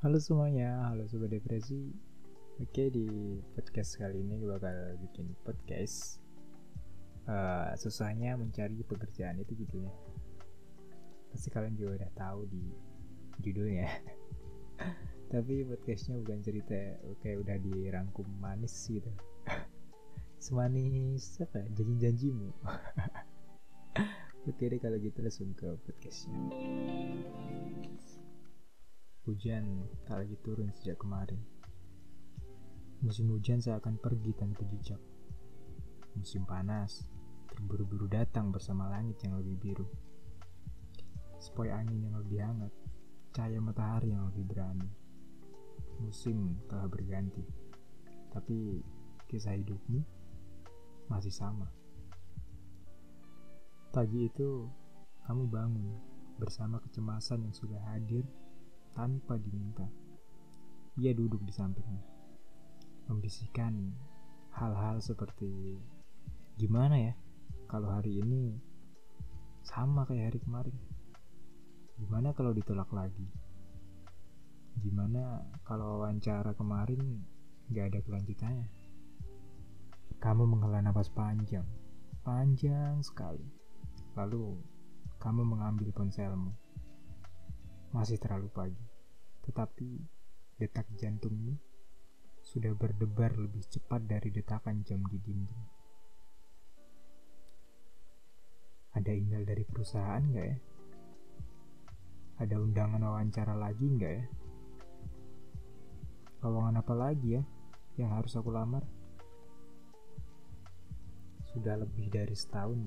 Halo semuanya, halo Sobat Depresi. Oke di podcast kali ini gue bakal bikin podcast. Uh, Susahnya mencari pekerjaan itu judulnya Pasti kalian juga udah tahu di judulnya. Tapi podcastnya bukan cerita Oke udah dirangkum manis gitu. Semanis apa ya? janji-janjimu. Oke deh kalau gitu langsung ke podcastnya Hujan tak lagi turun sejak kemarin. Musim hujan seakan pergi tanpa jejak. Musim panas terburu-buru datang bersama langit yang lebih biru. Sepoi angin yang lebih hangat, cahaya matahari yang lebih berani. Musim telah berganti, tapi kisah hidupmu masih sama. Pagi itu, kamu bangun bersama kecemasan yang sudah hadir tanpa diminta. Ia duduk di sampingnya, membisikkan hal-hal seperti gimana ya kalau hari ini sama kayak hari kemarin. Gimana kalau ditolak lagi? Gimana kalau wawancara kemarin gak ada kelanjutannya? Kamu menghela nafas panjang, panjang sekali. Lalu kamu mengambil ponselmu masih terlalu pagi, tetapi detak jantungmu sudah berdebar lebih cepat dari detakan jam di dinding. Ada email dari perusahaan nggak ya? Ada undangan wawancara lagi nggak ya? Lowongan apa lagi ya yang harus aku lamar? Sudah lebih dari setahun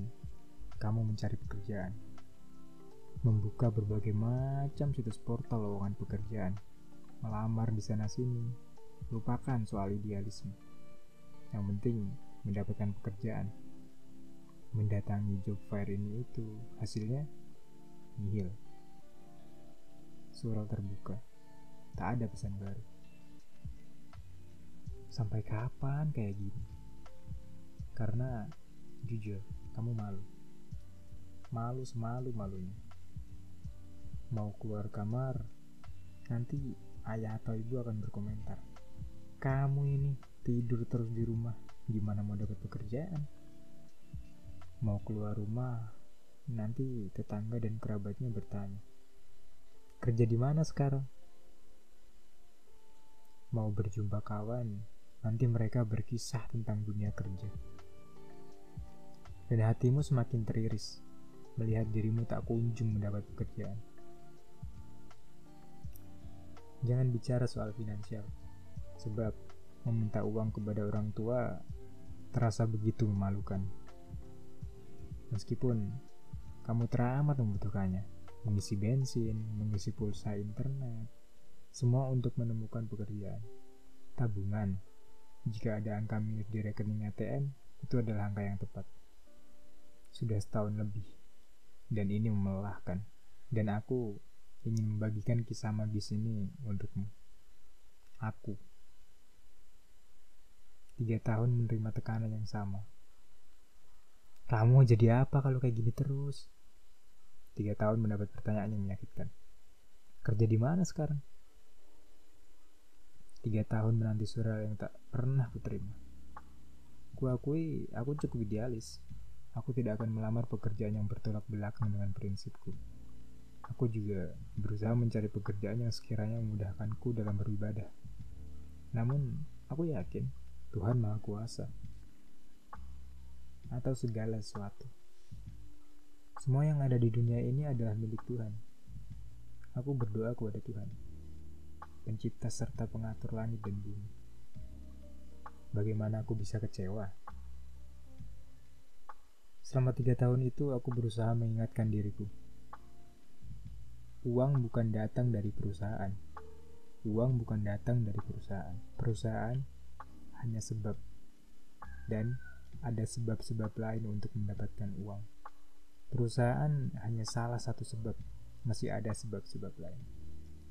kamu mencari pekerjaan membuka berbagai macam situs portal lowongan pekerjaan, melamar di sana-sini, lupakan soal idealisme. Yang penting mendapatkan pekerjaan. Mendatangi job fair ini itu hasilnya nihil. Surau terbuka, tak ada pesan baru. Sampai kapan kayak gini? Karena jujur, kamu malu. Malu semalu-malunya mau keluar kamar, nanti ayah atau ibu akan berkomentar. Kamu ini tidur terus di rumah, gimana mau dapat pekerjaan? Mau keluar rumah, nanti tetangga dan kerabatnya bertanya. Kerja di mana sekarang? Mau berjumpa kawan, nanti mereka berkisah tentang dunia kerja. Dan hatimu semakin teriris melihat dirimu tak kunjung mendapat pekerjaan. Jangan bicara soal finansial, sebab meminta uang kepada orang tua terasa begitu memalukan. Meskipun kamu teramat membutuhkannya, mengisi bensin, mengisi pulsa internet, semua untuk menemukan pekerjaan. Tabungan, jika ada angka minus di rekening ATM, itu adalah angka yang tepat. Sudah setahun lebih, dan ini melelahkan. Dan aku ingin membagikan kisah magis ini untukmu. Aku. Tiga tahun menerima tekanan yang sama. Kamu jadi apa kalau kayak gini terus? Tiga tahun mendapat pertanyaan yang menyakitkan. Kerja di mana sekarang? Tiga tahun menanti surat yang tak pernah kuterima. Kuakui aku cukup idealis. Aku tidak akan melamar pekerjaan yang bertolak belakang dengan prinsipku. Aku juga berusaha mencari pekerjaan yang sekiranya memudahkanku dalam beribadah. Namun, aku yakin Tuhan Maha Kuasa atau segala sesuatu. Semua yang ada di dunia ini adalah milik Tuhan. Aku berdoa kepada Tuhan, pencipta serta pengatur langit dan bumi. Bagaimana aku bisa kecewa? Selama tiga tahun itu, aku berusaha mengingatkan diriku Uang bukan datang dari perusahaan. Uang bukan datang dari perusahaan. Perusahaan hanya sebab. Dan ada sebab-sebab lain untuk mendapatkan uang. Perusahaan hanya salah satu sebab. Masih ada sebab-sebab lain.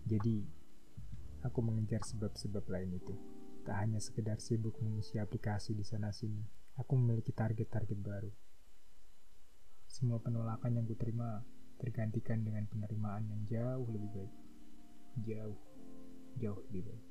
Jadi, aku mengejar sebab-sebab lain itu. Tak hanya sekedar sibuk mengisi aplikasi di sana-sini. Aku memiliki target-target baru. Semua penolakan yang kuterima tergantikan dengan penerimaan yang jauh lebih baik. Jauh, jauh lebih baik.